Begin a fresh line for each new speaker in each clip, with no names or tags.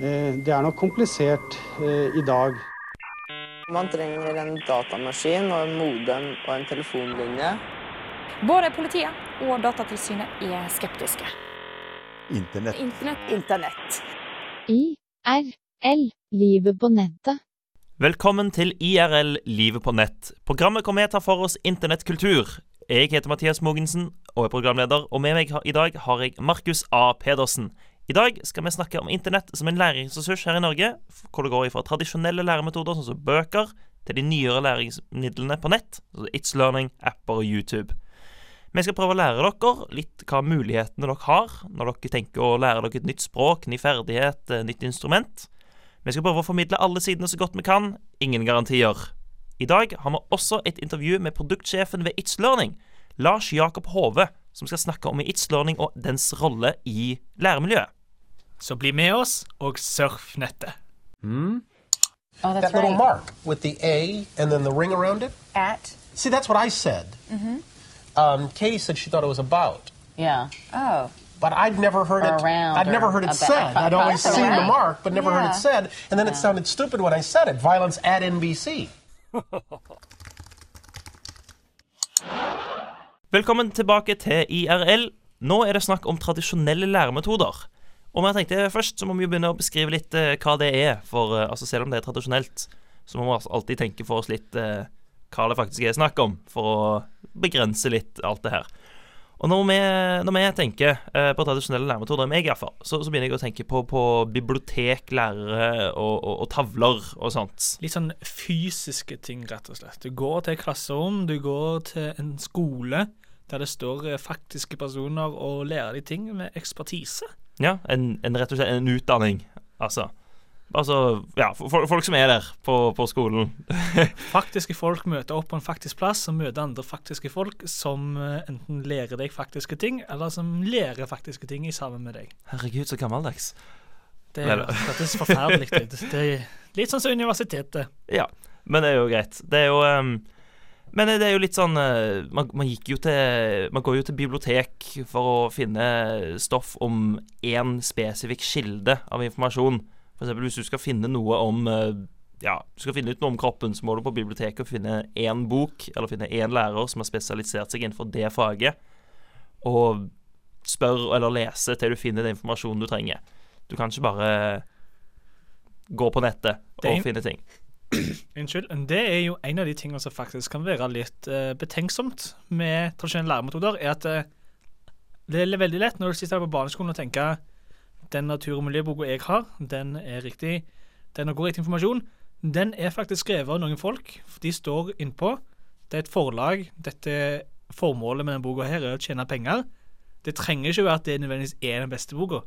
Eh, Det er nok komplisert eh, i dag.
Man trenger en datamaskin og en modem og en telefonlinje.
Både politiet og Datatilsynet er skeptiske.
Internett.
Internett
Internett.
IRL Livet på nettet.
Velkommen til IRL Livet på nett. Programmet hvor vi tar for oss internettkultur. Jeg heter Mathias Mogensen og er programleder, og med meg i dag har jeg Markus A. Pedersen. I dag skal vi snakke om internett som en læringsressurs her i Norge, hvor det går fra tradisjonelle læremetoder sånn som bøker, til de nyere læringsmidlene på nett, altså It's Learning, apper og YouTube. Vi skal prøve å lære dere litt hva mulighetene dere har når dere tenker å lære dere et nytt språk, ny ferdighet, eh, nytt instrument. Vi skal prøve å formidle alle sidene så godt vi kan. Ingen garantier. I dag har vi også et intervju med produktsjefen ved It's Learning, Lars Jakob Hove, som skal snakke om It's Learning og dens rolle i læremiljøet.
Så bli med oss og surf nettet.
that little mark with the A and then the ring around it.
At?
See, that's what I said. Um, Katie said she thought it was about,
Yeah. Oh.
but I'd never heard
Or
it.
around
I'd never heard it
about-
said. I'd always seen around.
the
mark, but never heard it said. And then it sounded stupid when I said it. Violence at NBC.
Velkommen tilbake til IRL. Nå er det snakk om tradisjonelle læremetoder. Og jeg tenkte først så må vi jo begynne å beskrive litt eh, hva det er. For eh, altså selv om det er tradisjonelt, så må vi altså alltid tenke for oss litt eh, hva det faktisk er snakk om, for å begrense litt alt det her. Og når vi, når vi tenker eh, på tradisjonelle læremetoder, meg iallfall, så, så begynner jeg å tenke på, på bibliotek, lærere og, og, og tavler og sånt.
Litt sånn fysiske ting, rett og slett. Du går til et klasserom, du går til en skole der det står eh, faktiske personer og lærer de ting med ekspertise.
Ja, en, en rett og slett en utdanning, altså. Altså, ja, folk som er der på, på skolen.
Faktiske folk møter opp på en faktisk plass og møter andre faktiske folk som eh, enten lærer deg faktiske ting, eller som lærer faktiske ting i sammen med deg.
Herregud, så gammeldags.
Det er, er forferdelig. Det, det er litt sånn som universitetet.
Ja, men det er jo greit. Det er jo ehm, Men det er jo litt sånn eh, man, man gikk jo til Man går jo til bibliotek for å finne stoff om én spesifikk kilde av informasjon. For eksempel hvis du skal finne noe om eh, ja, du skal finne ut noe om kroppen, så må du på biblioteket og finne én bok, eller finne én lærer som har spesialisert seg innenfor det faget, og spør eller lese til du finner den informasjonen du trenger. Du kan ikke bare gå på nettet og
Det
finne ting.
Unnskyld. Det er jo en av de tingene som faktisk kan være litt uh, betenksomt med tradisjonelle læremetoder, er at uh, det er veldig lett når du sitter på barneskolen og tenker den natur- og miljøboka jeg har, den er riktig, den har god riktig informasjon. Den er faktisk skrevet av noen folk. De står innpå. Det er et forlag. Dette Formålet med denne boka her er å tjene penger. Det trenger ikke være at det nødvendigvis er den beste boka.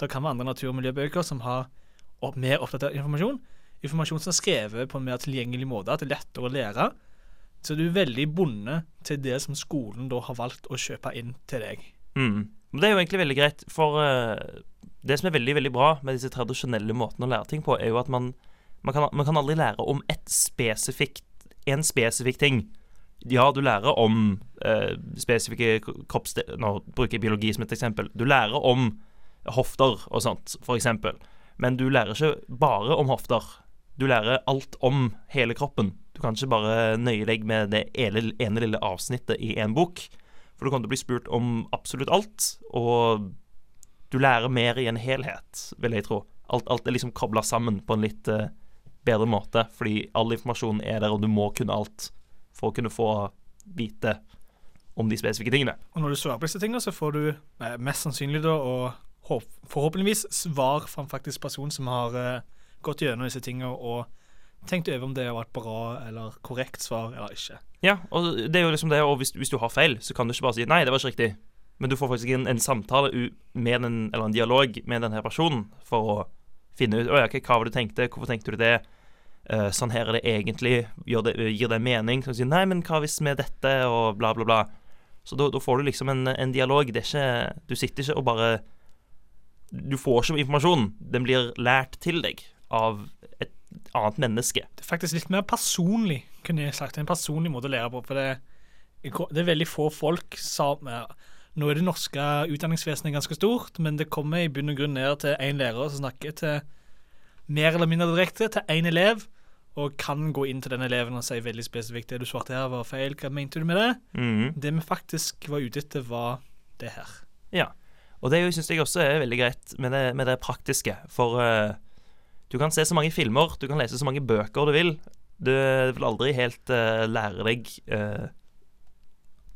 Det kan være andre natur- og miljøbøker som har mer oppdatert informasjon informasjon som er skrevet på en mer tilgjengelig måte, at det er lettere å lære. Så du er veldig bundet til det som skolen da har valgt å kjøpe inn til deg.
Mm. Det er jo egentlig veldig greit, for eh, det som er veldig veldig bra med disse tradisjonelle måtene å lære ting på, er jo at man, man, kan, man kan aldri lære om spesifikt, en spesifikk ting. Ja, du lærer om eh, spesifikke kroppsdeler Nå bruker jeg biologi som et eksempel. Du lærer om hofter og sånt, for eksempel. Men du lærer ikke bare om hofter. Du lærer alt om hele kroppen. Du kan ikke bare nøye deg med det ene, lille avsnittet i en bok. For du kommer til å bli spurt om absolutt alt, og du lærer mer i en helhet, vil jeg tro. Alt, alt er liksom kobla sammen på en litt eh, bedre måte, fordi all informasjon er der, og du må kunne alt for å kunne få vite om de spesifikke tingene.
Og når du svarer på disse tingene, så får du eh, mest sannsynlig da, og håp, forhåpentligvis svar fra en faktisk person som har eh, gått gjennom disse tingene og tenkt over om det var et bra eller korrekt svar eller ikke.
Ja, og det er jo liksom det, og hvis, hvis du har feil, så kan du ikke bare si 'nei, det var ikke riktig'. Men du får faktisk en, en samtale med den, eller en dialog med denne personen for å finne ut ja, hva var det du tenkte? Hvorfor tenkte du det?' uh, sånn her er det egentlig. Det, gir det mening? Så du sier 'Nei, men hva hvis med dette?' og bla, bla, bla. Så da, får du liksom en, en dialog. Ikke Du sitter ikke og bare Du får ikke informasjon. Den blir lært til deg av et annet menneske.
Det er faktisk litt mer personlig, kunne jeg sagt. En personlig måte å lære på. For det, det er veldig få folk som Nå er det norske utdanningsvesenet ganske stort, men det kommer i bunn og grunn ned til én lærer som snakker til mer eller mindre direkte til én elev, og kan gå inn til den eleven og si veldig spesifikt det du svarte her, var feil. Hva mente du med det?
Mhm.
Det vi faktisk var ute etter, var det her.
Ja. Og det syns jeg også er veldig greit med det, med det praktiske. For eh, du kan se så mange filmer, du kan lese så mange bøker du vil. Du vil aldri helt uh, lære deg uh,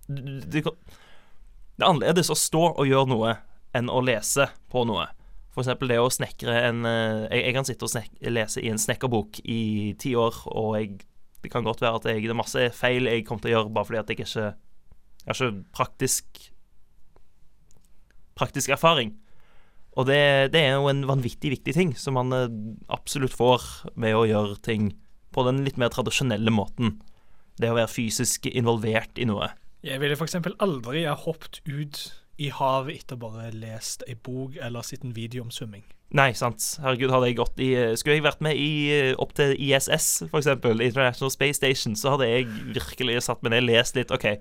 du, du, du, Det er annerledes å stå og gjøre noe enn å lese på noe. For eksempel det å snekre en uh, jeg, jeg kan sitte og snek, lese i en snekkerbok i ti år, og jeg, det kan godt være at jeg, det er masse feil jeg kommer til å gjøre bare fordi at jeg ikke Jeg har ikke praktisk praktisk erfaring. Og det, det er jo en vanvittig viktig ting som man eh, absolutt får med å gjøre ting på den litt mer tradisjonelle måten. Det å være fysisk involvert i noe.
Jeg ville f.eks. aldri ha hoppet ut i havet etter bare lest ei bok eller sett en video om svømming.
Nei, sant. Herregud, hadde jeg gått i Skulle jeg vært med i, eh, opp til ISS, for eksempel, International Space Station, så hadde jeg virkelig satt meg ned lest litt. OK,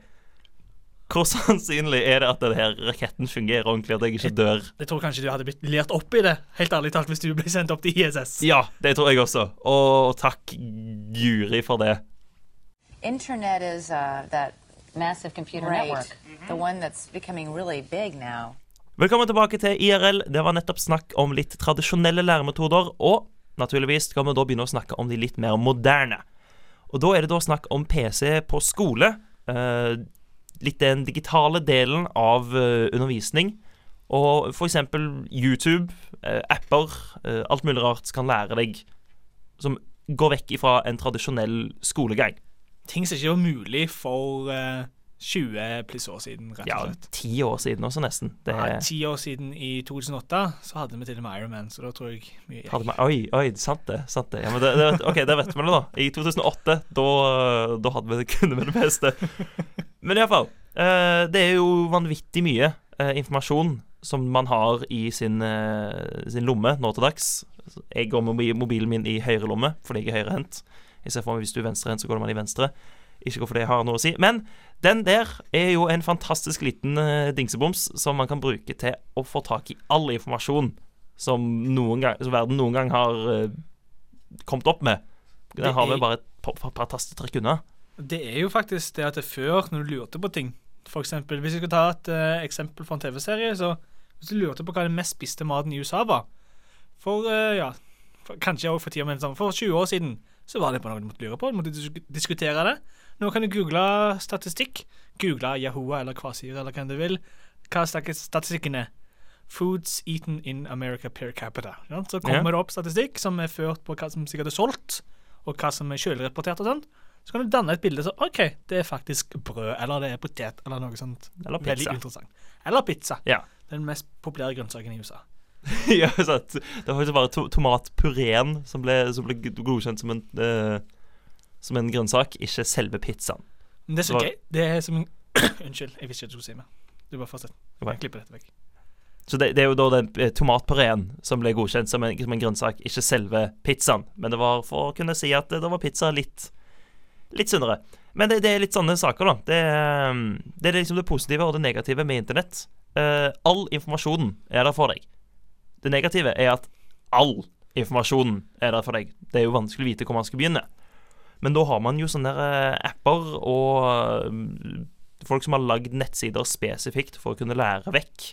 hvor sannsynlig er det at denne raketten fungerer ordentlig, at jeg ikke dør?
Jeg tror kanskje du hadde blitt lært opp i det, helt ærlig talt, hvis du ble sendt opp til ISS.
Ja, det tror jeg også. Og takk Guri for det.
Internet is uh, that massive computer
Right.
network, the one that's becoming really big now.
Velkommen tilbake til IRL. Det var nettopp snakk om litt tradisjonelle læremetoder, og naturligvis skal vi da begynne å snakke om de litt mer moderne. Og da er det da snakk om PC på skole. eh, litt den digitale delen av eh, undervisning. Og eksempel YouTube, eh, apper, eh, alt mulig rart kan lære deg Som går vekk ifra en tradisjonell skolegang.
Ting som ikke var mulig for eh, 20 pluss år siden, rett og slett.
Ja, ti år siden også, nesten. Det
Ja, Ti år siden, i 2008, så hadde vi til og med Iron Man, så da tror jeg mye gikk.
Hadde man, oi, oi, sant det. sant det. Ja, men det, det OK, der vet vi det, da. I 2008, da, da hadde vi det, kunne med det beste. Men iallfall. Uh, det er jo vanvittig mye uh, informasjon som man har i sin, uh, sin lomme nå til dags. Jeg går med mobilen min i høyre lomme fordi jeg er høyrehendt. Jeg ser for meg hvis du er venstrehendt, så går man i venstre. Ikke hvorfor det har noe å si. Men den der er jo en fantastisk liten eh, dingseboms som man kan bruke til å få tak i all informasjon som, noen gang, som verden noen gang har eh, kommet opp med. Den har vi bare et par, par tastetrykk unna.
Det er jo faktisk det at det før, når du lurte på ting For eksempel, hvis jeg skal ta et uh, eksempel fra en TV-serie, så hvis du lurte på hva den mest spiste maten i USA var For uh, ja, for, kanskje også for 10 år, men for 20 år siden så var det på noe du måtte lure på. Du måtte dis diskutere det. Nå kan du google statistikk. Google Yahoo eller Kvasir eller hva du vil. Hva statistikken er. Foods eaten in America per capita. Ja, så kommer
yeah.
det opp statistikk som er ført på hva som sikkert er solgt, og hva som er kjølreportert og sånn. Så kan du danne et bilde så OK, det er faktisk brød, eller det er potet, eller noe sånt.
Eller
Veldig
pizza.
interessant. Eller pizza.
Ja.
Den mest populære grønnsaken i USA.
ja, sant. Det var faktisk bare to tomatpureen som ble, som ble godkjent som en, uh, som en grønnsak, ikke selve pizzaen.
Men det er så gøy. Det er som en Unnskyld, jeg visste ikke hva du skulle si meg. Du bare fortsett. Jeg klipper dette vekk.
Så det, det er jo da den eh, tomatpureen som ble godkjent som en, som en grønnsak, ikke selve pizzaen. Men det var for å kunne si at det, det var pizza litt Litt sunnere. Men det, det er litt sånne saker, da. Det, um, det er liksom det positive og det negative med internett. Uh, all informasjonen er der for deg. Det negative er at all informasjonen er der for deg. Det er jo vanskelig å vite hvor man skal begynne. Men da har man jo sånne der, eh, apper og um, folk som har lagd nettsider spesifikt for å kunne lære vekk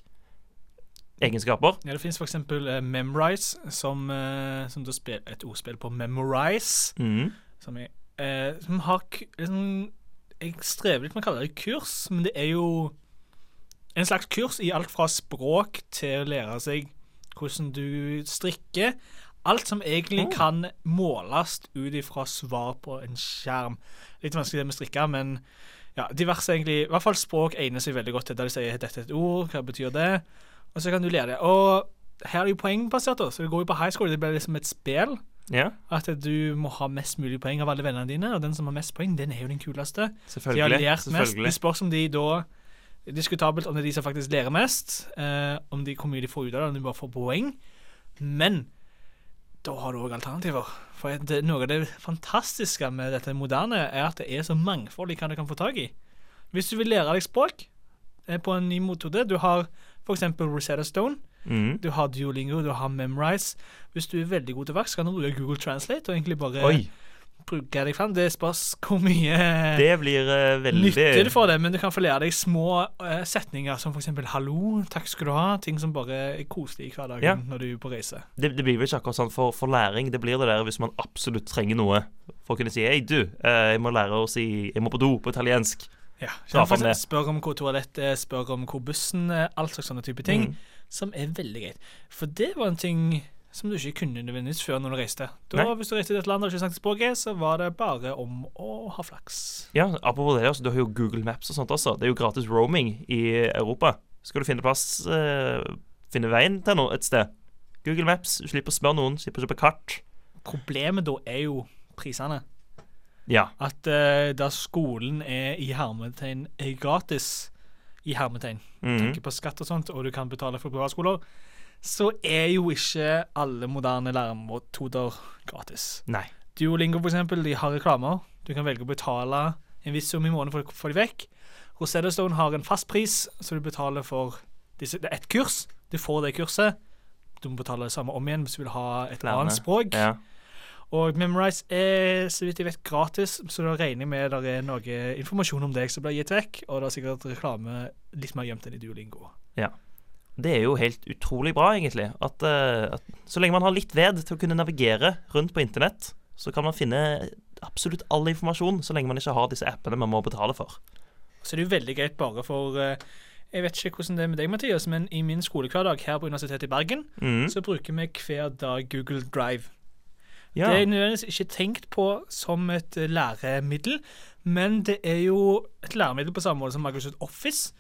egenskaper.
Ja, det finnes f.eks. Uh, Memrise, som, eh, som et ordspill på Memorize.
Mm.
Som, er, eh, som har liksom, Jeg strever litt med å kalle det kurs, men det er jo en slags kurs i alt fra språk til å lære seg hvordan du strikker. Alt som egentlig kan måles ut ifra svar på en skjerm. Litt vanskelig det med strikke, men ja, diverse egentlig I hvert fall språk egner seg veldig godt til der de sier dette er et ord, hva betyr det? Og så kan du lære det. Og her er det jo poengbasert, da, så det går jo på high school. Det blir liksom et spill.
Ja,
At du må ha mest mulig poeng av alle vennene dine, og den som har mest poeng, den er jo den kuleste. De har
selvfølgelig.
lært mest.
selvfølgelig.
Det spørs om de da Diskutabelt om det er de som faktisk lærer mest, eh, om de hvor mye de får ut av det, om de bare får poeng. Men da har du òg alternativer. For det, noe av det fantastiske med dette moderne er at det er så mangfoldig hva du kan få tak i. Hvis du vil lære deg språk eh, på en ny metode Du har F.eks. Rosetta Stone.
Mm.
Du har Duolingo, du har Memrise. Hvis du er veldig god til verks, kan du bruke Google Translate og egentlig bare
Oi.
bruke deg fram. Det spørs hvor mye
Det blir uh, veldig
nyttig du får det, men du kan få lære deg små uh, setninger som f.eks. 'hallo', 'takk skal du ha', ting som bare er koselig i hverdagen
Ja.
når du er på reise.
det, det blir vel ikke akkurat sånn for, for læring. Det blir det der hvis man absolutt trenger noe for å kunne si Hei, du, uh, jeg må lære å si Jeg må på do på italiensk.
Ja,
for.
Spør om hvor toalettet er, spør om hvor bussen er, all slags sånne type ting,
Mm.
som er veldig greit. For det var en ting som du ikke kunne nødvendigvis før når du reiste. Da, Hvis du reiste til et land og ikke snakket språket, så var det bare om å ha flaks.
Ja, apropos det, altså, du har jo Google Maps og sånt også. Det er jo gratis roaming i Europa. Skal du finne plass eh, Finne veien til noe et sted. Google Maps, du slipper å spørre noen, slipper å kjøpe kart.
Problemet da er jo prisene.
Ja.
At uh, da skolen er i hermetegn er gratis, i hermetegn,
Mhm.
tenker på skatt og sånt, og du kan betale for privatskoler, så er jo ikke alle moderne læremetoder gratis.
Nei.
Duolingo for eksempel, de har reklamer. Du kan velge å betale en viss sum i måneden for å få de vekk. Rosetta Stone har en fast pris, så du betaler for disse, det er ett kurs. Du får det kurset. Du må betale det samme om igjen hvis du vil ha et
Lærne.
annet språk.
Ja.
Og Memrise er så vidt jeg vet gratis, så da regner jeg med det er noe informasjon om deg som blir gitt vekk, og det er sikkert reklame litt mer gjemt enn i Duolingo. Ja.
Det er jo helt utrolig bra, egentlig. At, uh, at så lenge man har litt ved til å kunne navigere rundt på internett, så kan man finne absolutt all informasjon, så lenge man ikke har disse appene man må betale for.
Så det er jo veldig greit bare for uh, Jeg vet ikke hvordan det er med deg, Mathias, men i min skolehverdag her på Universitetet i Bergen,
mm.
så bruker vi hver dag Google Drive.
Ja.
Det er nødvendigvis ikke tenkt på som et eh, læremiddel, men det er jo et læremiddel på samme måte som Microsoft Office.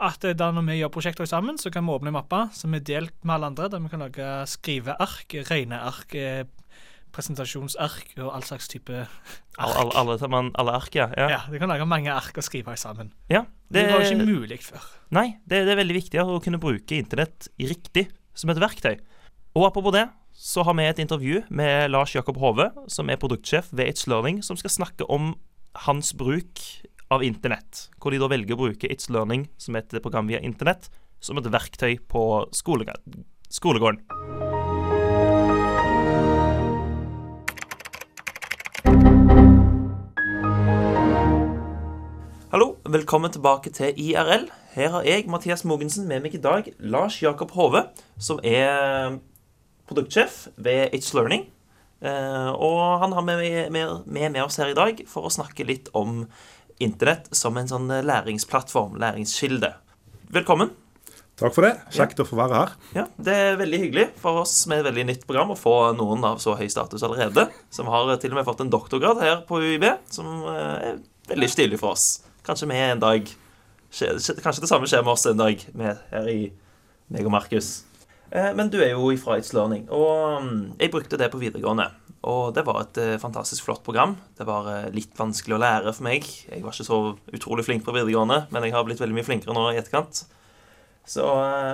At eh, da når vi gjør prosjekter sammen, så kan vi åpne en mappe som er delt med alle andre, der vi kan lage skriveark, regneark, eh, presentasjonsark og all slags type
Alle,
ark.
alle, alle, man- alle ark, ja. ja.
Ja, Vi kan lage mange ark og skrive sammen.
ja.
Det, var jo ikke mulig før.
Nei, det, det er veldig viktig å kunne bruke internett riktig som et verktøy. Og apropos det, så har vi et intervju med Lars Jakob Hove, som er produktsjef ved It's Learning, som skal snakke om hans bruk av internett. Hvor de da velger å bruke It's Learning som et program via internett som et verktøy på skolegården. Hallo, velkommen tilbake til IRL. Her har jeg, Mathias Mogensen, med meg i dag Lars Jakob Hove, som er produktsjef ved It's Learning. Eh, og han har med, med, med, med oss her i dag for å snakke litt om internett som en sånn læringsplattform, læringskilde. Velkommen.
Takk for det. Kjekt å få være her.
Ja, Det er veldig hyggelig for oss med et veldig nytt program å få noen av så høy status allerede, som har til og med fått en doktorgrad her på UiB, som eh, er veldig stilig for oss. Kanskje vi en dag skje- skje- Kanskje det samme skjer med oss en dag, med her i meg og Markus. Eh, Men du er jo fra It's Learning, og mm, jeg brukte det på videregående. Og det var et eh, fantastisk flott program. Det var eh, litt vanskelig å lære for meg. Jeg var ikke så utrolig flink på videregående, men jeg har blitt veldig mye flinkere nå i etterkant. Så,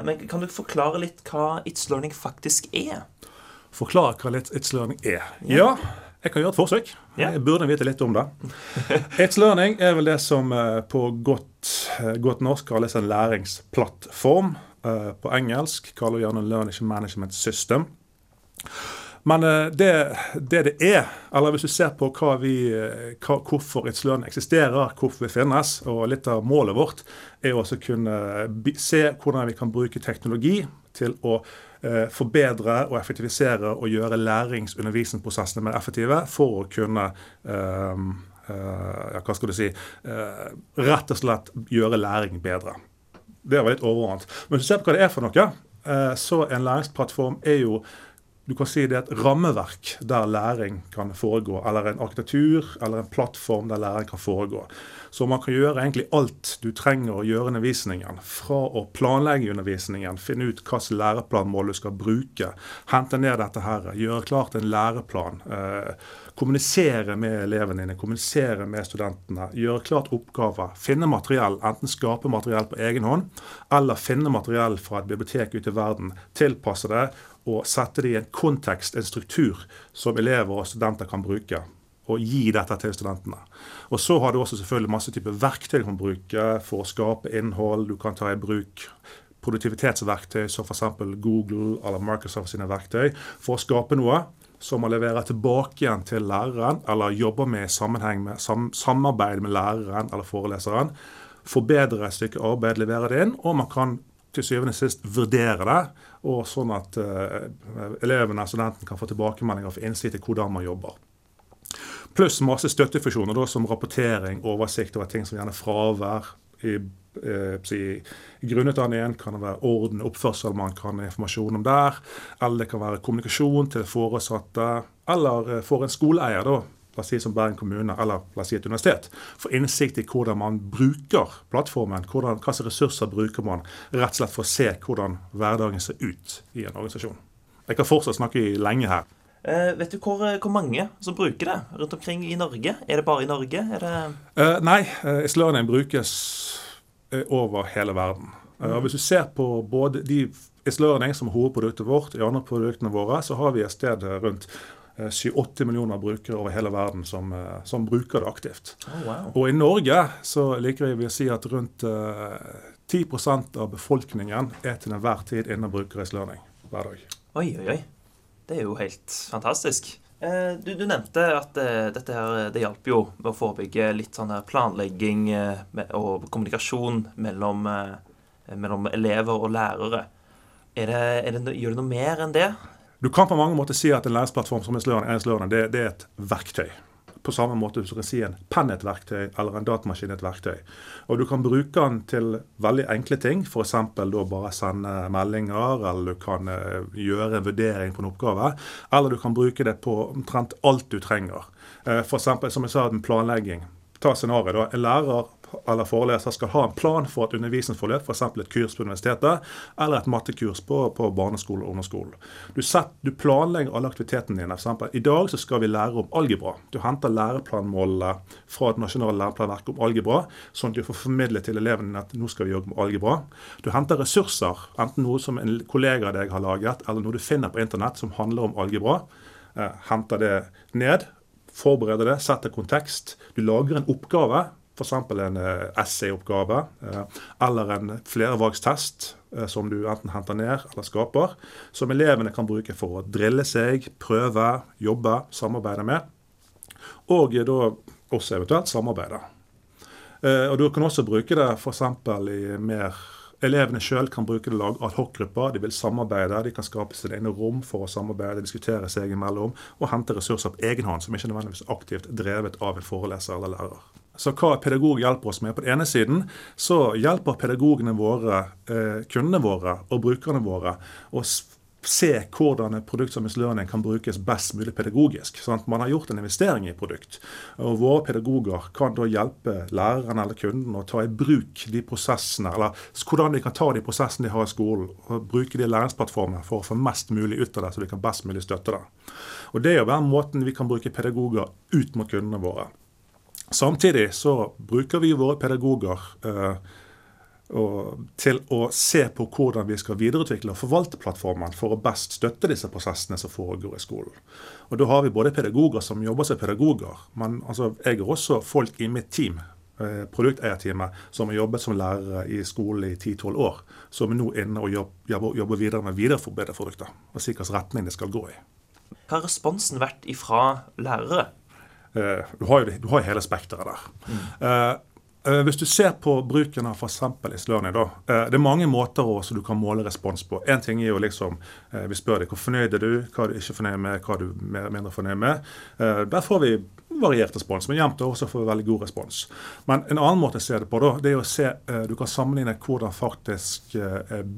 men kan du forklare litt hva It's Learning faktisk er?
Forklare hva It's Learning er. Ja, jeg kan gjøre et forsøk. Jeg burde vite litt om det. It's Learning er vel det som på godt, godt norsk kalles en læringsplattform. Eh, På engelsk kaller gjerne Learning Management System. Men eh, det, det det er, eller hvis du ser på hva vi, eh, hva, hvorfor It's Learning eksisterer, hvorfor vi finnes, og litt av målet vårt, er å kunne se hvordan vi kan bruke teknologi til å eh, forbedre og effektivisere og gjøre lærings- mer effektive for å kunne eh, eh, hva skal du si rett og slett gjøre læring bedre. Det var litt overordnet. Men hvis du ser på hva det er for noe, eh, så en læringsplattform er jo du kan si det er et rammeverk der læring kan foregå, eller en arkitektur eller en plattform der læring kan foregå. Så man kan gjøre egentlig alt du trenger å gjøre undervisningen. Fra å planlegge undervisningen, finne ut hvilket læreplanmål du skal bruke, hente ned dette her, gjøre klart en læreplan. Eh, kommunisere med elevene dine, kommunisere med studentene, gjøre klart oppgaver, finne materiell, enten skape materiell på egen hånd, eller finne materiell fra et bibliotek ute i verden, tilpasse det og sette det i en kontekst, en struktur, som elever og studenter kan bruke. Og gi dette til studentene. Og så har du også selvfølgelig masse typer verktøy du kan bruke for å skape innhold. Du kan ta i bruk produktivitetsverktøy som f.eks. Google eller Microsoft sine verktøy for å skape noe som å levere tilbake igjen til læreren, eller jobbe med i sammenheng med sam samarbeid med læreren eller foreleseren. Forbedre et stykke arbeid, levere det inn, og man kan til syvende og sist vurdere det. og Sånn at uh, elevene og studenten kan få tilbakemeldinger og få innsikt i hvordan man jobber. Pluss masse støttefunksjoner da, som rapportering, oversikt over ting som gjerne fravær. I, eh, i, den grunnutdanningen kan det være orden, oppførsel man kan ha informasjon om der. Eller det kan være kommunikasjon til foresatte. Eller eh, for en skoleeier, da, la oss si som Bergen kommune eller la oss si et universitet, få innsikt i hvordan man bruker plattformen. Hvordan, hva slags ressurser bruker man, rett og slett for å se hvordan hverdagen ser ut i en organisasjon. Jeg kan fortsatt snakke lenge her.
Uh, vet du hvor, hvor, mange som bruker det rundt omkring i Norge? Er det bare i Norge?
Uh, nei, uh, Islearning brukes over hele verden. Og Hvis du ser på både de Islearning som er hovedproduktet vårt, i andre produktene våre, så har vi et sted rundt 7-8 millioner brukere over hele verden som, som bruker det aktivt.
Oh, wow.
Og i Norge så liker vi å si at rundt 10% av befolkningen er til enhver tid inne og bruker Islearning hver dag.
Oi, oi, oi. Det er jo helt fantastisk. Eh, du, du nevnte at eh, dette her, det hjalp jo med å forebygge litt sånn planlegging eh, og kommunikasjon mellom, mellom elever og lærere. Er det, er det, gjør det noe mer enn det?
Du kan på mange måter si at en læringsplattform som Learning, det, det er et verktøy på samme måte som du kan si en penn et verktøy eller en datamaskin et verktøy. Og Du kan bruke den til veldig enkle ting, f.eks. bare sende meldinger, eller du kan uh, gjøre en vurdering på en oppgave. Eller du kan bruke det på omtrent alt du trenger. Uh, F.eks. som jeg sa, en planlegging. Ta scenarioet. En lærer eller foreleser skal ha en plan for et undervisningsforløp, f.eks. et kurs på universitetet eller et mattekurs på, på barneskole og ungdomsskole. Du, du, planlegger alle aktivitetene dine. For eksempel, I dag så skal vi lære om algebra. Du henter læreplanmålene fra et nasjonalt læreplanverk om algebra, sånn at du får formidle til elevene dine at nå skal vi jobbe med algebra. Du henter ressurser, enten noe som en kollega av deg har laget, eller noe du finner på internett som handler om algebra. Eh, henter det ned, forbereder det, setter kontekst. Du lager en oppgave F.eks. en eh, essayoppgave eh, eller en flervalgstest eh, som du enten henter ned eller skaper, som elevene kan bruke for å drille seg, prøve, jobbe, samarbeide med. Og da også eventuelt samarbeide. Og Du kan også bruke det f.eks. i mer Elevene sjøl kan bruke det lag adhocgrupper. De vil samarbeide, de kan skape sine egne rom for å samarbeide, diskutere seg imellom og hente ressurser på egen hånd, som ikke nødvendigvis aktivt drevet av en foreleser eller lærer. Så hva pedagog hjelper oss med? På den ene siden så hjelper pedagogene våre eh, kundene våre og brukerne våre å se hvordan et produkt Learning kan brukes best mulig pedagogisk. Sånn at man har gjort en investering i produkt. Og Våre pedagoger kan da hjelpe læreren eller kunden å ta i bruk de prosessene, eller hvordan de kan ta de prosessene de har i skolen, og bruke de læringsplattformene for å få mest mulig ut av det, så de kan best mulig støtte det. Og Det er jo den måten vi kan bruke pedagoger ut mot kundene våre. Samtidig så bruker vi våre pedagoger eh, til å se på hvordan vi skal videreutvikle og forvalte plattformen for å best støtte disse prosessene som foregår i skolen. Og Da har vi både pedagoger som jobber som pedagoger, men altså, jeg har også folk i mitt team eh, produkteierteamet som har jobbet som lærere i skolen i 10-12 år, som er nå inne og jobber, jobber videre med videreforbedrede produkter og si hvilken retning det skal gå i.
Hva har responsen vært ifra lærere?
Eh, du har jo, du har hele spekteret der. Mm. Hvis du ser på bruken av f.eks. Islørning, da. Det er mange måter også du kan måle respons på. Én ting er jo liksom Vi spør deg hvor fornøyd er du, hva er du ikke fornøyd med, hva er du mer, mindre fornøyd med. Der får vi variert respons, men jevnt også får vi veldig god respons. Men en annen måte å se det på, da, det er å se Du kan sammenligne hvordan faktisk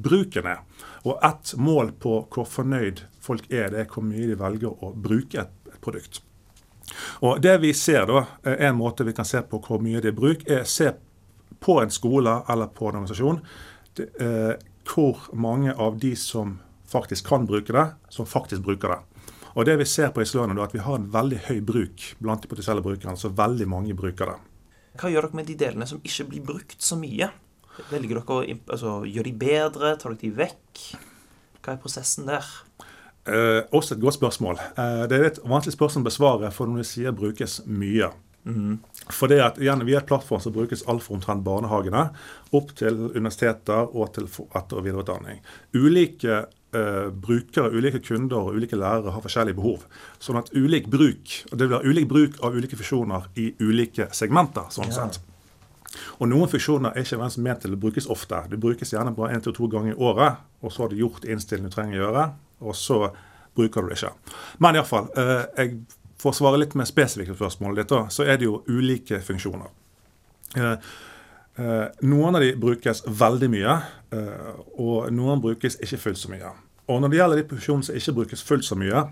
bruken er. Og ett mål på hvor fornøyd folk er, det er hvor mye de velger å bruke et produkt. Og Det vi ser da, En måte vi kan se på hvor mye det er bruk, er å se på en skole eller på en organisasjon det, eh, hvor mange av de som faktisk kan bruke det, som faktisk bruker det. Og det Vi ser på Islønene er at vi har en veldig høy bruk blant de potensielle brukerne. så veldig mange bruker det.
Hva gjør dere med de delene som ikke blir brukt så mye? Velger dere, altså, gjøre de bedre? Tar dere de vekk? Hva er prosessen der?
Uh, også et godt spørsmål. Uh, det er et vanskelig spørsmål å besvare, for når du sier brukes mye. For det at, igjen, Vi er et plattform som brukes alt fra omtrent barnehagene opp til universiteter og til etter- og videreutdanning. Ulike eh, brukere, ulike kunder og ulike lærere har forskjellige behov. Sånn at ulik bruk, og det blir ulik bruk av ulike funksjoner i ulike segmenter. sånn sett. Og noen funksjoner er ikke ment til å brukes ofte. Det brukes gjerne bare én til to ganger i året, og så har du gjort innstillingen du trenger å gjøre, og så bruker du det ikke. Men iallfall, eh, jeg for å svare litt mer spesifikt på spørsmålet ditt, så er det jo ulike funksjoner. Eh, eh, noen av de brukes veldig mye, og noen brukes ikke fullt så mye. Og når det gjelder de funksjonene som ikke brukes fullt så mye,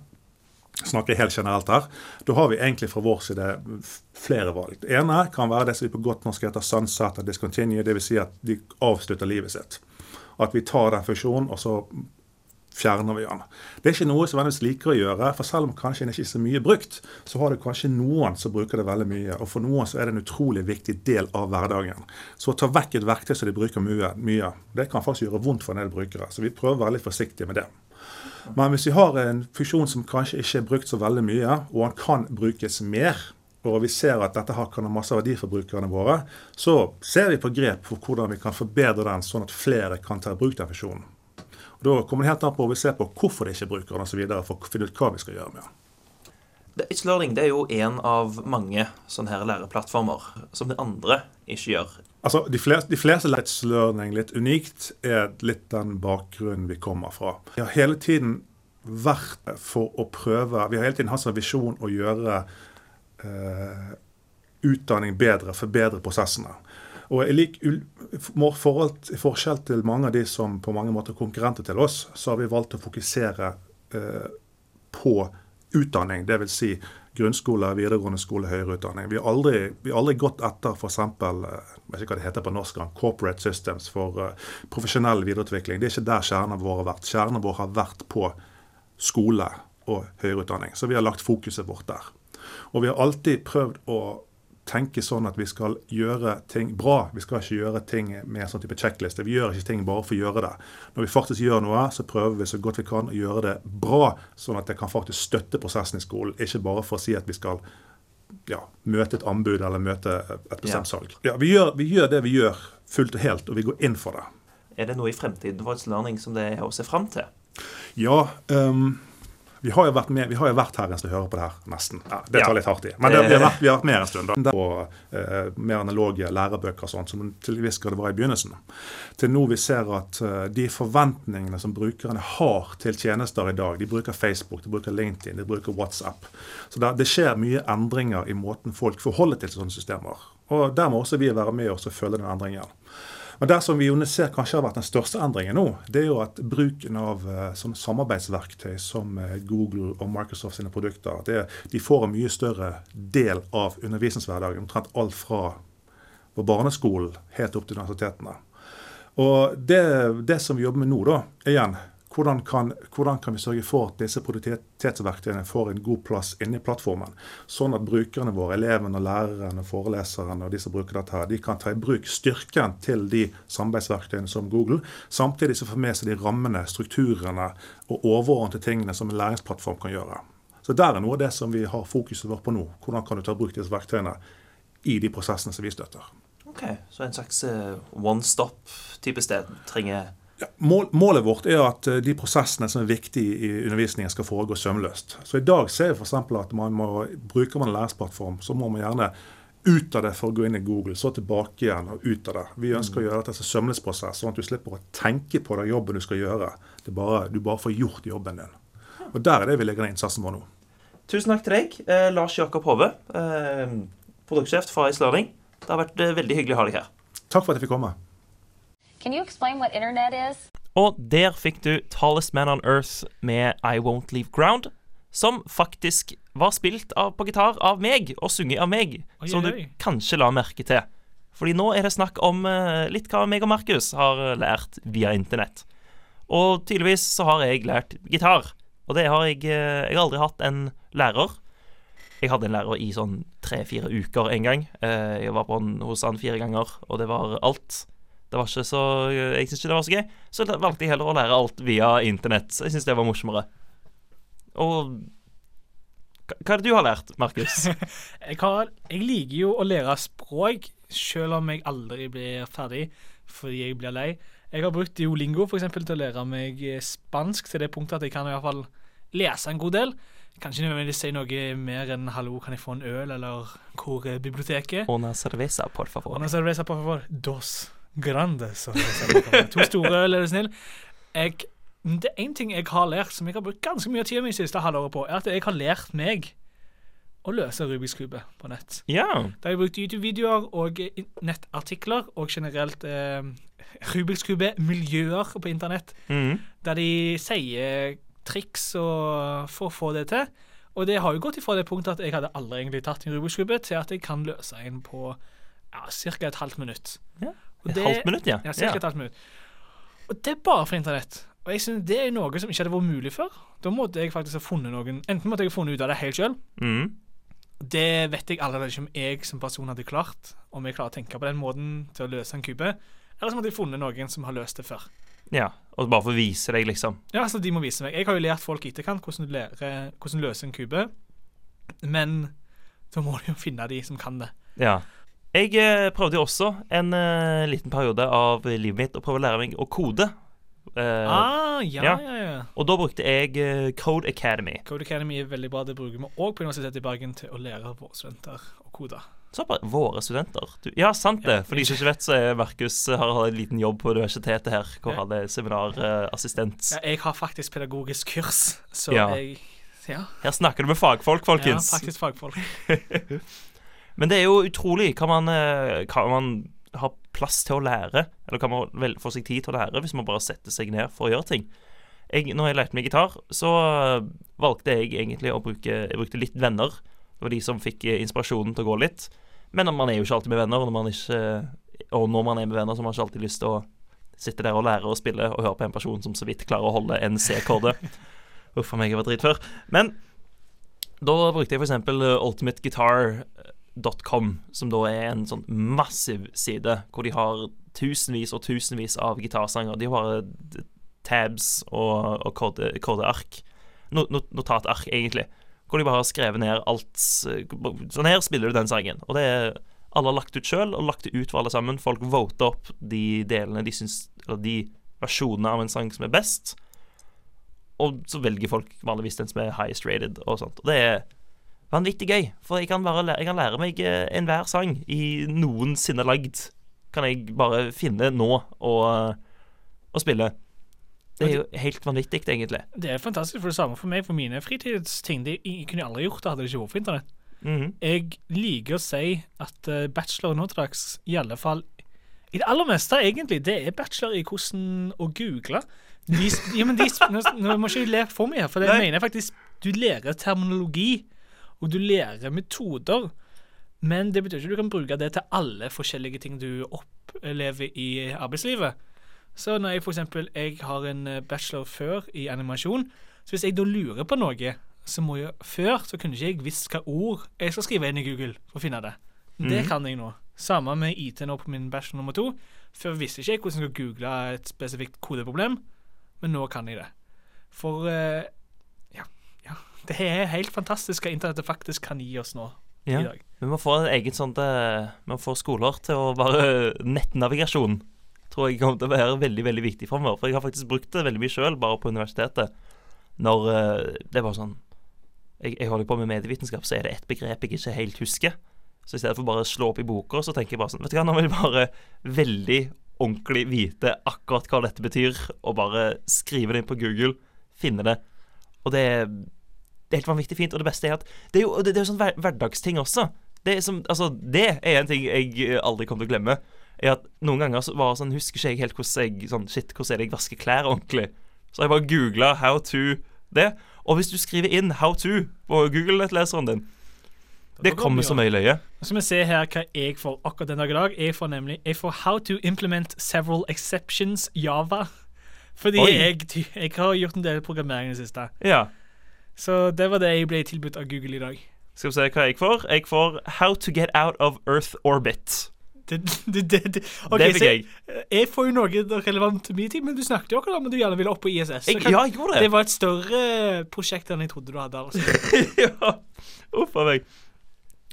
snakker jeg helt generelt her, da har vi egentlig fra vår side flere valg. Det ene kan være det som vi på godt norsk heter sunset og discontinue, dvs. Si at de avslutter livet sitt. At vi tar den funksjonen, og så fjerner vi den. Det er ikke noe som vanligvis liker å gjøre, for selv om kanskje den ikke er så mye brukt, så har det kanskje noen som bruker det veldig mye. Og for noen så er det en utrolig viktig del av hverdagen. Så å ta vekk et verktøy som de bruker mye, mye det kan faktisk gjøre vondt for en del brukere. Så vi prøver å være litt forsiktige med det. Men hvis vi har en funksjon som kanskje ikke er brukt så veldig mye, og den kan brukes mer, og vi ser at dette har kan ha masse verdi for brukerne våre, så ser vi på grep for hvordan vi kan forbedre den, sånn at flere kan ta i bruk den funksjonen. Og Da kommer det helt an på vi ser på hvorfor de ikke bruker den osv. for å finne ut hva vi skal gjøre med den.
Det- It's Learning det er jo en av mange sånne her læreplattformer som de andre ikke gjør.
Altså, De fleste, de fleste It's Learning litt unikt er litt den bakgrunnen vi kommer fra. Vi har hele tiden vært for å prøve Vi har hele tiden hatt som visjon å gjøre eh, utdanning bedre, forbedre prosessene. Og i, lik, forskjell til mange av de som på mange måter er konkurrenter til oss, så har vi valgt å fokusere eh, på utdanning. Dvs. Si grunnskole, videregående skole, høyere utdanning. Vi har aldri, vi har aldri gått etter f.eks. Norsk, corporate systems for eh, profesjonell videreutvikling. Det er ikke der kjernen vår har vært. Kjernen vår har vært på skole og høyere utdanning. Så vi har lagt fokuset vårt der. Og vi har alltid prøvd å tenke sånn at vi skal gjøre ting bra. Vi skal ikke gjøre ting med en sånn type sjekkliste. Vi gjør ikke ting bare for å gjøre det. Når vi faktisk gjør noe, så prøver vi så godt vi kan å gjøre det bra, sånn at det kan faktisk støtte prosessen i skolen. Ikke bare for å si at vi skal ja, møte et anbud eller møte et bestemt salg. Ja, vi, gjør, vi gjør det vi gjør fullt og helt, og vi går inn for det.
Er det noe i fremtiden for Learning som det er å se fram til?
Ja, ehm, vi har jo vært med, vi har jo vært her en stund og hører på det her, nesten. Ja, det tar litt hardt i. Men det, vi, har vært, vi har vært med en stund. da. Og eh, mer analoge lærebøker og sånt, som til en viss grad var i begynnelsen. Til nå vi ser at uh, de forventningene som brukerne har til tjenester i dag De bruker Facebook, de bruker LinkedIn, de bruker WhatsApp. Så det, det skjer mye endringer i måten folk forholder til sånne systemer. Og der må også vi være med oss og følge den endringen. Men det som vi jo ser kanskje har vært den største endringen nå, det er jo at bruken av som samarbeidsverktøy som eh, Google og Microsoft sine produkter, det, de får en mye større del av undervisningshverdagen. Omtrent alt fra på barneskolen helt opp til universitetene. Og det, det som vi jobber med nå, da, igjen, hvordan kan, hvordan kan vi sørge for at disse produktivitetsverktøyene får en god plass inni plattformen? Sånn at brukerne våre, elevene, lærerne, foreleserne og de som bruker dette, her, de kan ta i bruk styrken til de samarbeidsverktøyene som Google, samtidig som får med seg de rammene, strukturene og overordnede tingene som en læringsplattform kan gjøre. Så der er noe av det som vi har fokuset vårt på nå. Hvordan kan du ta i bruk disse verktøyene i de prosessene som vi støtter.
Ok, Så en slags eh, one stop-type sted trenger
Ja, mål, målet vårt er at eh, de prosessene som er viktige i undervisningen, skal foregå sømløst. Så i dag ser vi f.eks. at man må, bruker man en læringsplattform, så må man gjerne ut av det for å gå inn i Google, så tilbake igjen og ut av det. Vi ønsker å gjøre dette som sømløsprosess, sånn at du slipper å tenke på den jobben du skal gjøre. Det bare, du bare får gjort jobben din. Og Der er det vi legger ned innsatsen vår nå.
Tusen takk til deg, eh, Lars Jakob Hove, eh, produktsjef fra It's Det har vært eh, veldig hyggelig å ha deg her.
Takk for at jeg fikk komme.
Can you explain what internet is?
Og der fikk du Tallest Man on Earth med I Won't Leave Ground, som faktisk var spilt av, på gitar av meg, og sunget av meg,
Oi,
som du
oi.
kanskje la merke til. Fordi nå er det snakk om uh, litt hva meg og Markus har eh, lært via internett. Og tydeligvis så har jeg lært gitar. Og det har jeg uh, Jeg har aldri hatt en lærer. Jeg hadde en lærer i sånn tre-fire uker en gang. Uh, Jeg var på han, hos han fire ganger, og det var alt. Det var ikke så Jeg syntes ikke det var så gøy, så valgte jeg heller å lære alt via internett. Jeg syns det var morsommere. Og Hva er det du har lært, Markus?
Jeg, har, jeg liker jo å lære språk, selv om jeg aldri blir ferdig fordi jeg blir lei. Jeg har brukt Diolingo for eksempel, til å lære meg eh, spansk til det punktet at jeg kan i hvert fall lese en god del. Kanskje nødvendigvis si noe mer enn 'hallo, kan jeg få en øl', eller 'hvor er biblioteket'?
Una cerveza, por favor.
Una cerveza, por favor. Dos grandes. cerveza. To store er du snill. Jeg, det er én ting jeg har lært, som jeg har brukt ganske mye tid mitt siste halvåret på, er at jeg har lært meg å løse Rubiks kube på nett.
Ja.
Da har jeg brukt YouTube-videoer og nettartikler og generelt eh, Rubiks kube-miljøer på internett,
mm.
der de sier triks og, for å få det til. Og det har jo gått ifra det punktet at jeg hadde aldri egentlig tatt en Rubiks kube, til at jeg kan løse en på ja, ca. et halvt minutt.
Ja,
Og
et halvt minutt, ja.
Ja, cirka
Ja.
et halvt minutt. Og det er bare for internett. Og jeg synes det er noe som ikke hadde vært mulig før. Da måtte jeg faktisk ha funnet noen Enten måtte jeg ha funnet ut av det helt sjøl.
Mhm.
Det vet jeg allerede ikke om jeg som person hadde klart. Om jeg klarer å tenke på den måten til å løse en kube. Eller så måtte jeg funnet noen som har løst det før.
ja. Og bare for å vise deg, liksom.
Ja, så de må vise meg. Jeg har jo lært folk i etterkant hvordan du lærer, hvordan du løser en kube. Men da må du jo finne de som kan det.
Ja. Jeg eh, prøvde jo også en eh, liten periode av livet mitt å prøve å lære meg å kode. Eh,
ah, ja,
ja.
ja, ja.
Og da brukte jeg eh, Code Academy.
Code Academy er veldig bra. Det bruker vi òg på Universitetet i Bergen til å lære våre studenter å kode.
Så bare våre studenter. Du, ja, sant det. For de som ikke vet, så er Markus har, hatt en liten jobb på universitetet her, hvor han er seminarassistent.
Ja, jeg har faktisk pedagogisk kurs, så
Ja.
jeg Ja,
Her snakker du med fagfolk, folkens.
ja faktisk fagfolk.
Men det er jo utrolig hva man, eh, hva man har plass til å lære, eller hva man vel får seg tid til å lære, hvis man bare setter seg ned for å gjøre ting. Jeg, når jeg lærte meg gitar, så eh, valgte jeg egentlig å bruke Jeg brukte litt venner. Det var de som fikk eh, inspirasjonen til å gå litt. Men man er jo ikke alltid med venner, og når man, ikke, og når man er med venner, så har man ikke alltid lyst til å sitte der og lære å spille og høre på en person som så vidt klarer å holde en C-kode. Uff a meg, jeg var dritfør. Men da brukte jeg for eksempel eh, ultimateguitar.com, som da er en sånn massiv side hvor de har tusenvis og tusenvis av gitarsanger. De har bare tabs og, og kode, kodeark. No, notatark, egentlig. Hvor de bare har skrevet ned alt Sånn her spiller du den sangen. Og det er alle har lagt ut sjøl, og lagt det ut for alle sammen. Folk voter opp de delene de syns Eller de versjonene av en sang som er best. Og så velger folk vanligvis den som er highest rated og sånt. Og det er vanvittig gøy, for jeg kan, bare lære, jeg kan lære meg eh, enhver sang i noensinne lagd. Kan jeg bare finne nå og, og spille. Det er jo helt vanvittig, egentlig.
Det er fantastisk for det samme for meg, for mine fritidsting. Det jeg kunne jeg aldri gjort det hadde det ikke vært for internett.
Mhm.
Jeg liker å si at uh, bachelor nå til dags, i alle fall I det aller meste, egentlig, det er bachelor i hvordan å google. De, ja, men de, nå, nå må ikke jeg le for mye her, for det
Nei.
mener jeg faktisk Du lærer terminologi, og du lærer metoder. Men det betyr ikke at du kan bruke det til alle forskjellige ting du opplever i arbeidslivet. Så når jeg eksempel jeg har en eh, bachelor før i animasjon, så hvis jeg da lurer på noe, så må jeg Før så kunne ikke jeg visst hva ord jeg skal skrive inn i Google for å finne det. Det
Mhm.
kan jeg nå. Samme med IT nå på min bachelor nummer to. Før visste ikke jeg hvordan jeg skulle google et spesifikt kodeproblem, men nå kan jeg det. For eh. Det er helt fantastisk hva internettet faktisk kan gi oss nå
Ja.
i dag.
Vi må få en egen sånn eh, Vi må få skoler til å bare Nettnavigasjon tror jeg kommer til å være veldig veldig viktig framover. For jeg har faktisk brukt det veldig mye sjøl, bare på universitetet. Når det er bare sånn jeg, jeg holder på med medievitenskap, så er det ett begrep jeg ikke helt husker. Så i stedet for bare å slå opp i boka, så tenker jeg bare sånn Vet du hva, nå vil jeg bare veldig ordentlig vite akkurat hva dette betyr, og bare skrive det inn på Google, finne det. Og det er det er helt vanvittig fint, og det beste er at Det er jo, det, det er jo sånn hver, hverdagsting også. Det er, som, altså, det er en ting jeg aldri kommer til å glemme. Er at Noen ganger så var sånn, husker ikke jeg helt hvordan jeg sånn, Shit, hvordan er det jeg vasker klær ordentlig? Så jeg bare googla how to det. Og hvis du skriver inn how to på Google-nettleseren din Det kommer så mye løye.
Så vi se her hva jeg får akkurat den dag i dag. Jeg får nemlig jeg får How to implement several exceptions Java. Fordi jeg, jeg har gjort en del programmering i det siste.
Ja.
Så det var det jeg ble tilbudt av Google i dag.
Skal vi se hva jeg får. Jeg får How to get out of Earth orbit.
Det, det, det, det. Ok,
det fikk jeg.
Jeg får jo noe relevant til min tid, men du snakket jo akkurat om at du gjerne ville opp på ISS.
Jeg
kan-
ja, jeg gjorde
det
det.
var et større prosjekt enn jeg trodde du hadde. altså.
ja. Uff a meg.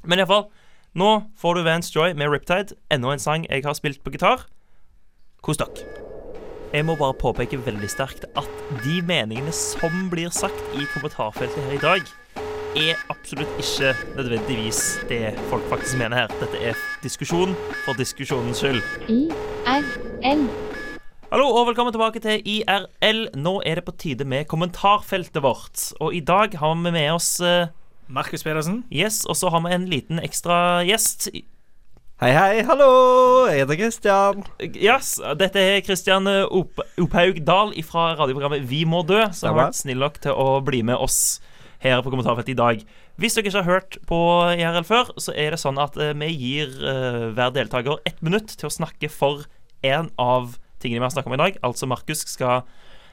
Men iallfall, nå får du Vance Joy med Riptide. Enda en sang jeg har spilt på gitar. Kos dere. Jeg må bare påpeke veldig sterkt at de meningene som blir sagt i kommentarfeltet her i dag, er absolutt ikke nødvendigvis det folk faktisk mener her. Dette er diskusjon for diskusjonens skyld.
IRL.
Hallo og velkommen tilbake til IRL. Nå er det på tide med kommentarfeltet vårt. Og i dag har vi med oss eh,
Markus Pedersen.
Yes, og så har vi en liten ekstra gjest.
Hei, hei, hallo! Jeg heter Kristian.
Yes, dette er Kristian Op Ophaug Dahl fra radioprogrammet Vi må dø, som har vært snill nok til å bli med oss her på kommentarfeltet i dag. Hvis dere ikke har hørt på IRL før, så er det sånn at eh, vi gir eh, hver deltaker ett minutt til å snakke for en av tingene vi har snakket om i dag. Altså Markus skal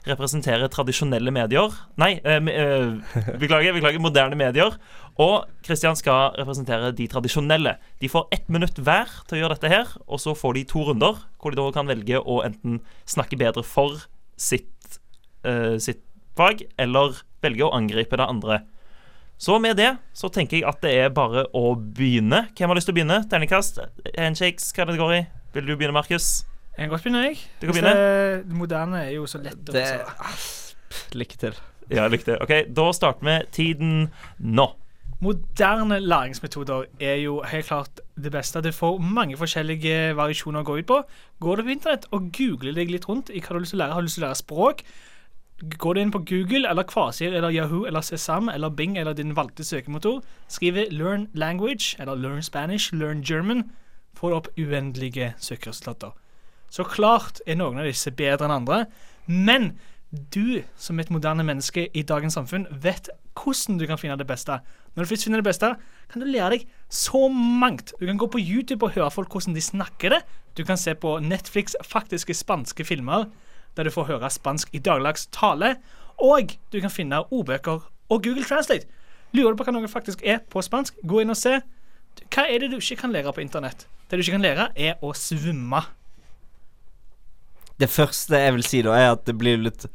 representere tradisjonelle medier. Nei, eh, eh, beklager, beklager, moderne medier. Og Kristian skal representere de tradisjonelle. De får ett minutt hver til å gjøre dette her, og så får de to runder hvor de da kan velge å enten snakke bedre for sitt, uh, sitt fag, eller velge å angripe det andre. Så med det så tenker jeg at det er bare å begynne. Hvem har lyst til å begynne? Terningkast? Handshakes? Hva det går i? Vil du begynne, Markus?
Jeg kan godt begynne, jeg.
Du kan begynne.
Det, det moderne er jo så lett å
Det. Lykke til.
Ja, lykke til. OK, da starter vi tiden nå.
Moderne læringsmetoder er jo helt klart det beste. Du får mange forskjellige variasjoner å gå ut på. Går du på internett og googler deg litt rundt i hva du har lyst til å lære, har du lyst til å lære språk, går du inn på Google eller Kvasir eller Yahoo eller Sesam eller Bing eller din valgte søkemotor, skriver 'learn language' eller 'learn Spanish', 'learn German', får du opp uendelige søkeresultater. Så klart er noen av disse bedre enn andre, men du som et moderne menneske i dagens samfunn vet hvordan du kan finne det beste. Når du først finner det beste, kan du lære deg så mangt. Du kan gå på YouTube og høre folk hvordan de snakker det. Du kan se på Netflix faktiske spanske filmer der du får høre spansk i dagligdags tale. Og du kan finne ordbøker og Google Translate. Lurer du på hva noe faktisk er på spansk, gå inn og se. Hva er det du ikke kan lære på internett? Det du ikke kan lære, er å svømme.
Det første jeg vil si da, er at det blir litt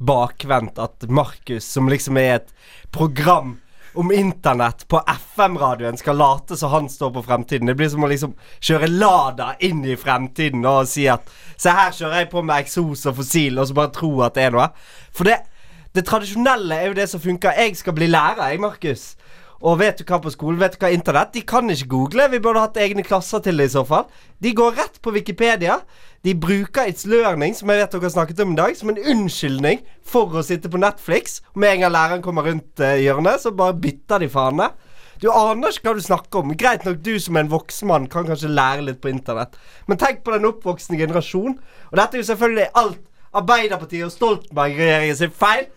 bakvendt at Markus, som liksom er et program om internett på FM-radioen, skal late som han står på fremtiden. Det blir som å liksom kjøre Lada inn i fremtiden og si at Se her kjører jeg på med eksos og fossil, og så bare tro at det er noe. For det, det tradisjonelle er jo det som funker. Jeg skal bli lærer, jeg, Markus. Og vet du hva på skolen? Vet du hva internett? De kan ikke google. Vi burde hatt egne klasser til det i så fall. De går rett på Wikipedia. De bruker It's Learning, som jeg vet dere har snakket om i dag, som en unnskyldning for å sitte på Netflix. Og med en gang læreren kommer rundt eh, hjørnet, så bare bytter de fane. Du aner ikke hva du snakker om. Greit nok, du som er en voksen mann kan kanskje lære litt på internett. Men tenk på den oppvoksende generasjon. Og dette er jo selvfølgelig alt Arbeiderpartiet og Stoltenberg-regjeringen sin feil.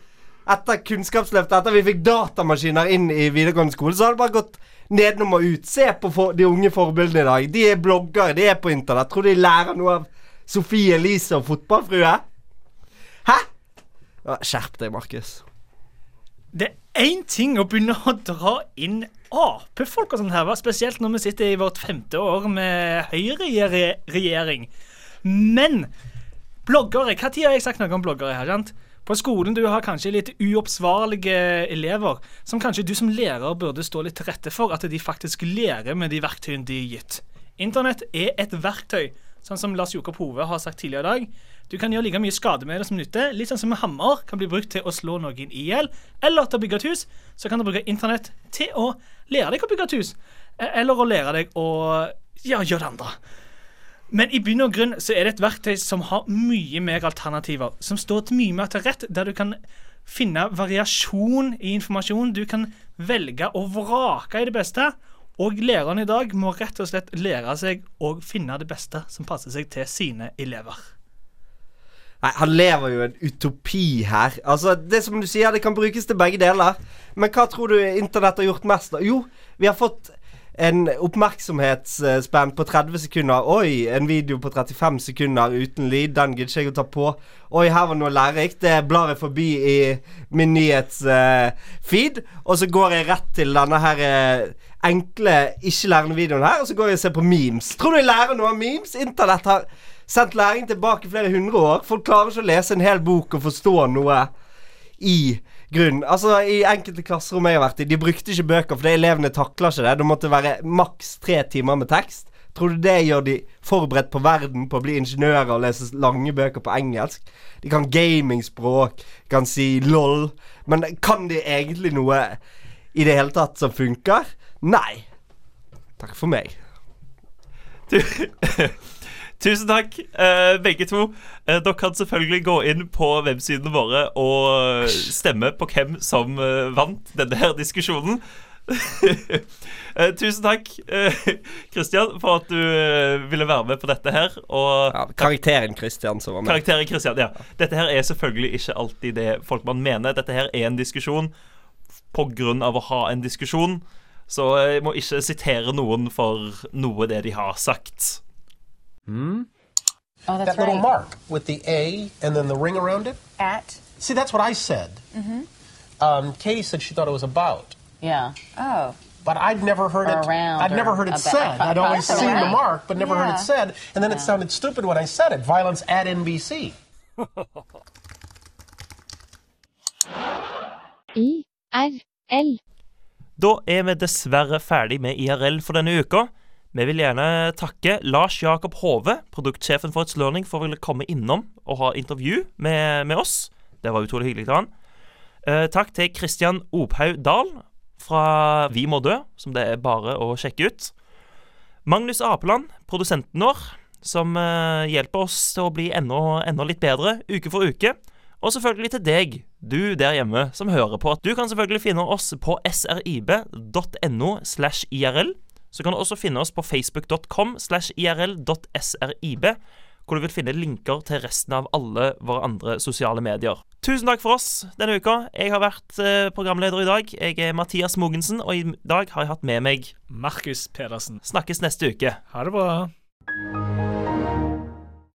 Etter Kunnskapsløftet, etter vi fikk datamaskiner inn i videregående skole, så har det bare gått nedenom og ut. Se på for, de unge forbildene i dag. De er bloggere, de er på internett. Tror de lærer noe av Sofie Elise og fotballfrue? Hæ? Skjerp deg, Markus.
Det er én ting å begynne å dra inn Ap-folk og sånn her, spesielt når vi sitter i vårt femte år med høyreregjering. Men bloggere tid har jeg sagt noe om bloggere her? sant? På skolen du har kanskje litt uoppsvarlige elever som kanskje du som lærer burde stå litt til rette for at de faktisk lærer med de verktøyene de er gitt. Internett er et verktøy, sånn som Lars Jokob Hove har sagt tidligere i dag. Du kan gjøre like mye skade med det som nytte. Litt sånn som en hammer kan bli brukt til å slå noen i hjel, eller til å bygge et hus. Så kan du bruke internett til å lære deg å bygge et hus, e- eller å lære deg å ja, gjøre det andre. Men i bunn og grunn så er det et verktøy som har mye mer alternativer. Som står til mye mer til rett, der du kan finne variasjon i informasjon. Du kan velge og vrake i det beste. Og læreren i dag må rett og slett lære seg å finne det beste som passer seg til sine elever.
Nei, Han lever jo en utopi her. Altså, Det som du sier, det kan brukes til begge deler. Men hva tror du internett har gjort mest? da? Jo, vi har fått en oppmerksomhetsspenn på 30 sekunder. Oi, en video på 35 sekunder uten lyd. Den gidder ikke jeg å ta på. Oi, her var noe lærerikt. Det blar jeg forbi i min nyhetsfeed. og så går jeg rett til denne her uh, enkle, ikke-lærende videoen her, og så går jeg og ser på memes. Tror du jeg lærer noe av memes? Internett har sendt læring tilbake flere hundre år. Folk klarer ikke å lese en hel bok og forstå noe i grunn Altså, i enkelte klasserom jeg har vært i, de brukte ikke bøker fordi elevene takla ikke det. Det måtte være maks tre timer med tekst. Tror du det gjør de forberedt på verden, på å bli ingeniører og lese lange bøker på engelsk? De kan gamingspråk, kan si lol, men kan de egentlig noe i det hele tatt som funker? Nei. Takk for meg.
Tusen takk, eh, begge to. Eh, dere kan selvfølgelig gå inn på websidene våre og eh, stemme på hvem som eh, vant denne her diskusjonen. Eh, tusen takk, Kristian, for at du eh, ville være med på dette her. Og
Ja, karakteren Kristian som var med.
Karakteren Kristian, ja. Dette her er selvfølgelig ikke alltid det folk man mener. Dette her er en diskusjon av å ha en diskusjon. Så jeg må ikke sitere noen for noe det de har sagt.
Hmm?
Oh, that's
that little
right.
mark with the A and then the ring around it.
At.
See, that's what I said.
Mm-hmm.
Um, Katie said she thought it was about.
Yeah. Oh.
But I'd never heard
Or
it.
around
I'd never heard it
about-
said. I'd always
about
seen the mark, but never heard it said. And then it sounded stupid when I said it. Violence at NBC.
I R L.
Da er vi dessverre ferdig med IRL for denne uka. Vi vil gjerne takke Lars Jakob Hove, produktsjefen for It's Learning, for å ville komme innom og ha intervju med, med oss. Det var utrolig hyggelig av han. Eh, takk til Kristian Ophaug Dahl fra Vi må dø, som det er bare å sjekke ut. Magnus Apeland, produsenten vår, som eh, hjelper oss til å bli enda, enda litt bedre uke for uke. Og selvfølgelig til deg, du der hjemme som hører på. Du kan selvfølgelig finne oss på srib.no slash irl. Så kan du også finne oss på facebook.com slash irl.srib, hvor du vil finne linker til resten av alle våre andre sosiale medier. Tusen takk for oss denne uka. Jeg har vært eh, programleder i dag. Jeg er Mathias Mogensen, og i dag har jeg hatt med meg
Markus Pedersen.
Snakkes neste uke.
Ha det bra.